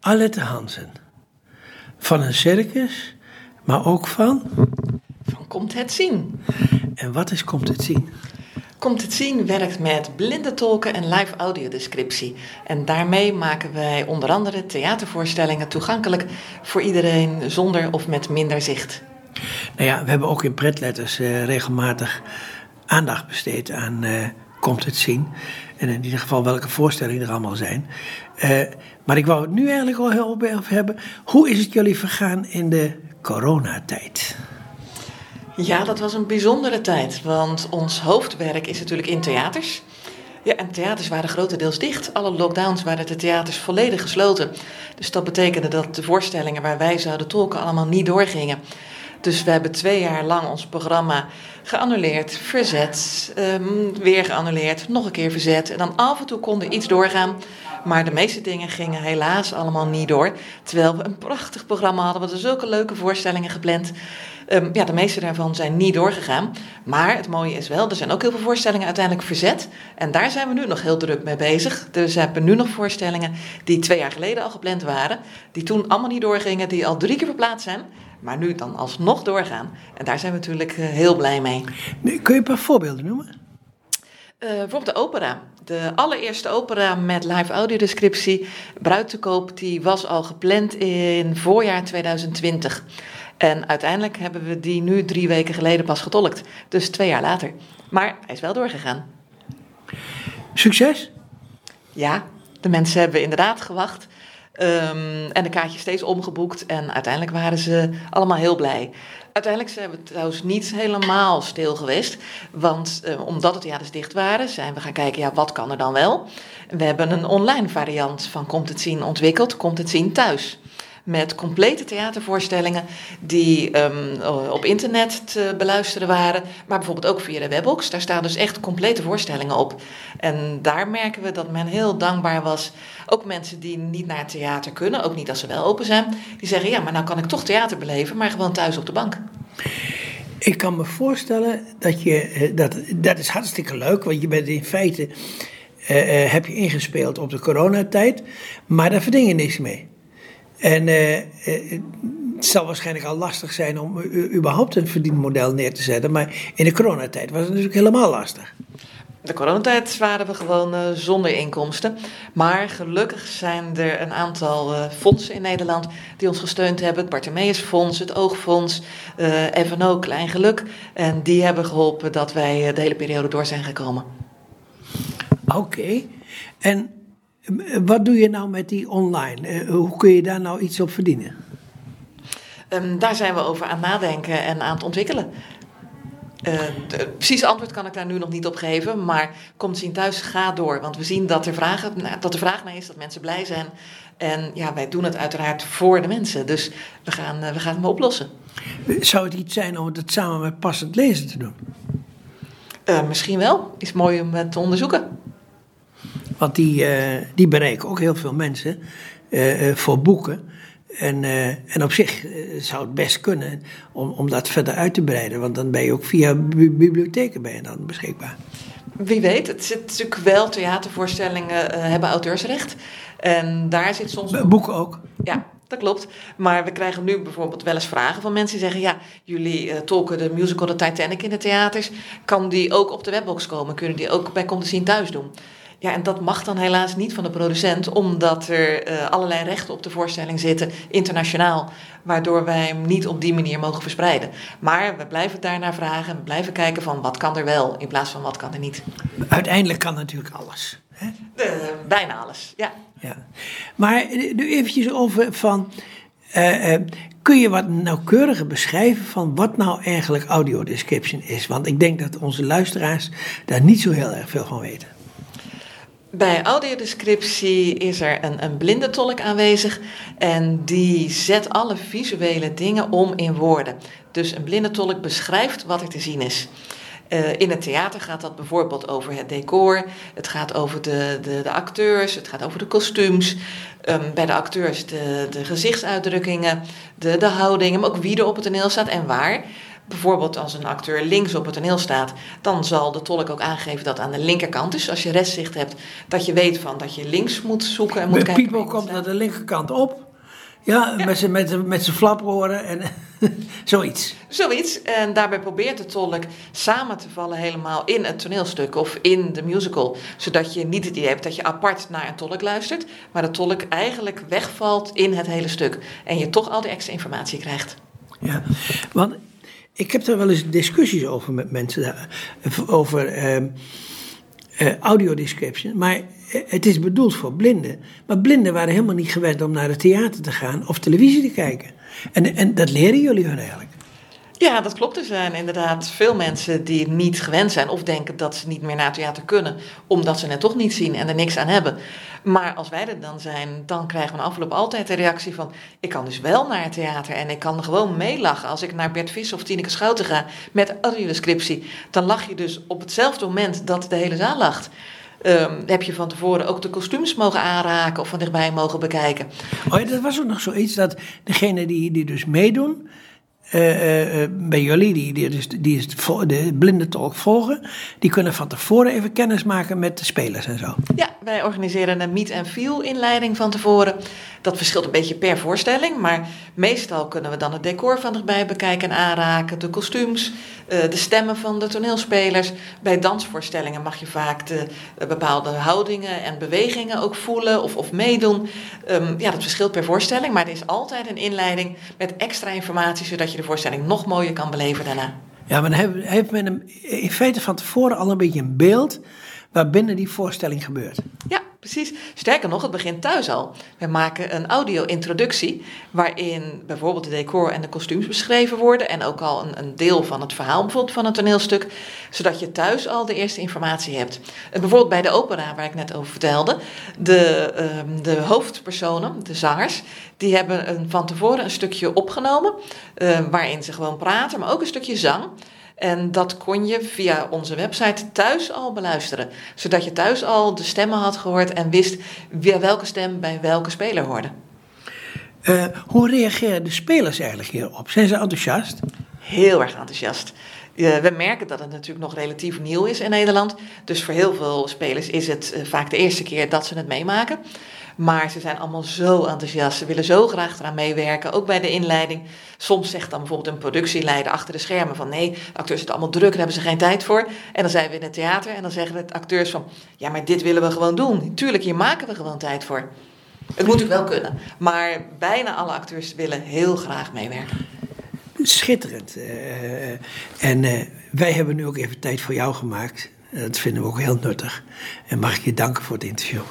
Alette Hansen. Van een circus, maar ook van. Van Komt het zien? En wat is Komt het zien? Komt het zien werkt met blinde tolken en live audiodescriptie. En daarmee maken wij onder andere theatervoorstellingen toegankelijk voor iedereen zonder of met minder zicht. Nou ja, we hebben ook in pretletters uh, regelmatig aandacht besteed aan uh, Komt het zien. En in ieder geval welke voorstellingen er allemaal zijn. Uh, maar ik wou het nu eigenlijk al heel over hebben. Hoe is het jullie vergaan in de coronatijd? Ja, dat was een bijzondere tijd. Want ons hoofdwerk is natuurlijk in theaters. Ja, en theaters waren grotendeels dicht. Alle lockdowns waren de theaters volledig gesloten. Dus dat betekende dat de voorstellingen waar wij zouden tolken allemaal niet doorgingen. Dus we hebben twee jaar lang ons programma geannuleerd, verzet, um, weer geannuleerd, nog een keer verzet. En dan af en toe kon er iets doorgaan. Maar de meeste dingen gingen helaas allemaal niet door. Terwijl we een prachtig programma hadden, we hadden zulke leuke voorstellingen gepland. Um, ja, de meeste daarvan zijn niet doorgegaan. Maar het mooie is wel, er zijn ook heel veel voorstellingen uiteindelijk verzet. En daar zijn we nu nog heel druk mee bezig. Dus we hebben nu nog voorstellingen die twee jaar geleden al gepland waren. Die toen allemaal niet doorgingen, die al drie keer verplaatst zijn. Maar nu dan alsnog doorgaan. En daar zijn we natuurlijk uh, heel blij mee. Kun je een paar voorbeelden noemen? Uh, bijvoorbeeld de opera. De allereerste opera met live audiodescriptie, Bruid te koop, die was al gepland in voorjaar 2020. En uiteindelijk hebben we die nu drie weken geleden pas getolkt. Dus twee jaar later. Maar hij is wel doorgegaan. Succes? Ja, de mensen hebben inderdaad gewacht. Um, en de kaartjes steeds omgeboekt. En uiteindelijk waren ze allemaal heel blij. Uiteindelijk zijn we trouwens niet helemaal stil geweest. Want uh, omdat de theaters dicht waren, zijn we gaan kijken, ja, wat kan er dan wel? We hebben een online variant van Komt het zien ontwikkeld, Komt het zien thuis met complete theatervoorstellingen die um, op internet te beluisteren waren, maar bijvoorbeeld ook via de webbox. Daar staan dus echt complete voorstellingen op. En daar merken we dat men heel dankbaar was. Ook mensen die niet naar theater kunnen, ook niet als ze wel open zijn, die zeggen: ja, maar nou kan ik toch theater beleven, maar gewoon thuis op de bank. Ik kan me voorstellen dat je, eh, dat, dat is hartstikke leuk, want je bent in feite, uh, heb je ingespeeld op de coronatijd, maar daar verdien je niks mee. En uh, het zal waarschijnlijk al lastig zijn om überhaupt een verdienmodel neer te zetten. Maar in de coronatijd was het natuurlijk helemaal lastig. De coronatijd waren we gewoon uh, zonder inkomsten. Maar gelukkig zijn er een aantal uh, fondsen in Nederland die ons gesteund hebben. Het Bartimeus Fonds, het Oogfonds, uh, FNO Klein Geluk. En die hebben geholpen dat wij de hele periode door zijn gekomen. Oké. Okay. En wat doe je nou met die online? Eh, hoe kun je daar nou iets op verdienen? Um, daar zijn we over aan nadenken en aan het ontwikkelen. Uh, het precieze antwoord kan ik daar nu nog niet op geven, maar komt zien thuis, ga door. Want we zien dat er, vragen, dat er vraag naar is, dat mensen blij zijn. En ja, wij doen het uiteraard voor de mensen. Dus we gaan, we gaan het maar oplossen. Zou het iets zijn om het samen met passend lezen te doen? Uh, misschien wel. Is mooi om het te onderzoeken. Want die, uh, die bereiken ook heel veel mensen uh, uh, voor boeken. En, en op zich zou het best kunnen om, om dat verder uit te breiden. Want dan ben je ook via bibliotheken ben je dan beschikbaar. Wie weet, het zit natuurlijk wel, theatervoorstellingen hebben auteursrecht. En daar zit soms... Boeken ook? Ja, dat klopt. Maar we krijgen nu bijvoorbeeld wel eens vragen van mensen die zeggen: Ja, jullie uh, tolken de musical The Titanic in de theaters. Kan die ook op de webbox komen? Kunnen die ook bij Komt zien thuis doen? Ja, en dat mag dan helaas niet van de producent, omdat er uh, allerlei rechten op de voorstelling zitten, internationaal, waardoor wij hem niet op die manier mogen verspreiden. Maar we blijven daarnaar vragen, we blijven kijken van wat kan er wel in plaats van wat kan er niet. Uiteindelijk kan natuurlijk alles. Hè? De, bijna alles, ja. ja. Maar nu eventjes over van. Uh, uh, kun je wat nauwkeuriger beschrijven van wat nou eigenlijk audiodescription is? Want ik denk dat onze luisteraars daar niet zo heel erg veel van weten. Bij audiodescriptie is er een, een blinde tolk aanwezig en die zet alle visuele dingen om in woorden. Dus een blinde tolk beschrijft wat er te zien is. Uh, in het theater gaat dat bijvoorbeeld over het decor, het gaat over de, de, de acteurs, het gaat over de kostuums. Um, bij de acteurs de, de gezichtsuitdrukkingen, de, de houdingen, maar ook wie er op het toneel staat en waar. Bijvoorbeeld als een acteur links op het toneel staat, dan zal de tolk ook aangeven dat aan de linkerkant is. Als je restzicht hebt, dat je weet van dat je links moet zoeken en moet kijken. Pipo komt naar de linkerkant op. Ja, met zijn met, met flaproren en zoiets. Zoiets. En daarbij probeert de tolk samen te vallen helemaal in het toneelstuk of in de musical. Zodat je niet het idee hebt dat je apart naar een tolk luistert. Maar de tolk eigenlijk wegvalt in het hele stuk. En je toch al die extra informatie krijgt. Ja, want ik heb er wel eens discussies over met mensen. Over uh, uh, audiodescription. Maar het is bedoeld voor blinden. Maar blinden waren helemaal niet gewend om naar het theater te gaan of televisie te kijken. En, en dat leren jullie hun eigenlijk. Ja, dat klopt. Er zijn inderdaad veel mensen die niet gewend zijn of denken dat ze niet meer naar het theater kunnen, omdat ze het toch niet zien en er niks aan hebben. Maar als wij er dan zijn, dan krijgen we een afloop altijd de reactie van: ik kan dus wel naar het theater en ik kan gewoon meelachen. Als ik naar Bert Vis of Tineke Schouten ga met audiodescriptie, dan lach je dus op hetzelfde moment dat de hele zaal lacht. Um, heb je van tevoren ook de kostuums mogen aanraken of van dichtbij mogen bekijken. Oh ja, dat was ook nog zoiets dat degene die, die dus meedoen, uh, uh, bij jullie, die, die, dus, die de blinde tolk volgen, die kunnen van tevoren even kennis maken met de spelers en zo. Ja, wij organiseren een meet and feel inleiding van tevoren. Dat verschilt een beetje per voorstelling, maar meestal kunnen we dan het decor van erbij bekijken en aanraken, de kostuums, de stemmen van de toneelspelers. Bij dansvoorstellingen mag je vaak de bepaalde houdingen en bewegingen ook voelen of, of meedoen. Um, ja, dat verschilt per voorstelling, maar er is altijd een inleiding met extra informatie, zodat je de voorstelling nog mooier kan beleven daarna. Ja, maar dan heeft men in feite van tevoren al een beetje een beeld waarbinnen die voorstelling gebeurt. Ja, precies. Sterker nog, het begint thuis al. We maken een audio-introductie waarin bijvoorbeeld de decor en de kostuums beschreven worden en ook al een, een, deel van het verhaal bijvoorbeeld van het toneelstuk, zodat je thuis al de eerste informatie hebt. En bijvoorbeeld bij de opera waar ik net over vertelde, de, uh, de hoofdpersonen, de zangers, die hebben een, van tevoren een stukje opgenomen uh, waarin ze gewoon praten, maar ook een stukje zang. En dat kon je via onze website thuis al beluisteren. Zodat je thuis al de stemmen had gehoord en wist welke stem bij welke speler hoorde. Uh, hoe reageren de spelers eigenlijk hierop? Zijn ze enthousiast? Heel erg enthousiast. Uh, we merken dat het natuurlijk nog relatief nieuw is in Nederland. Dus voor heel veel spelers is het uh, vaak de eerste keer dat ze het meemaken. Maar ze zijn allemaal zo enthousiast. Ze willen zo graag eraan meewerken. Ook bij de inleiding. Soms zegt dan bijvoorbeeld een productieleider achter de schermen van nee, de acteurs zitten allemaal druk, daar hebben ze geen tijd voor. En dan zijn we in het theater en dan zeggen de acteurs van ja, maar dit willen we gewoon doen. Tuurlijk, hier maken we gewoon tijd voor. Het moet natuurlijk wel kunnen. Maar bijna alle acteurs willen heel graag meewerken. Schitterend. Uh, en uh, wij hebben nu ook even tijd voor jou gemaakt. Dat vinden we ook heel nuttig. En mag ik je danken voor het interview.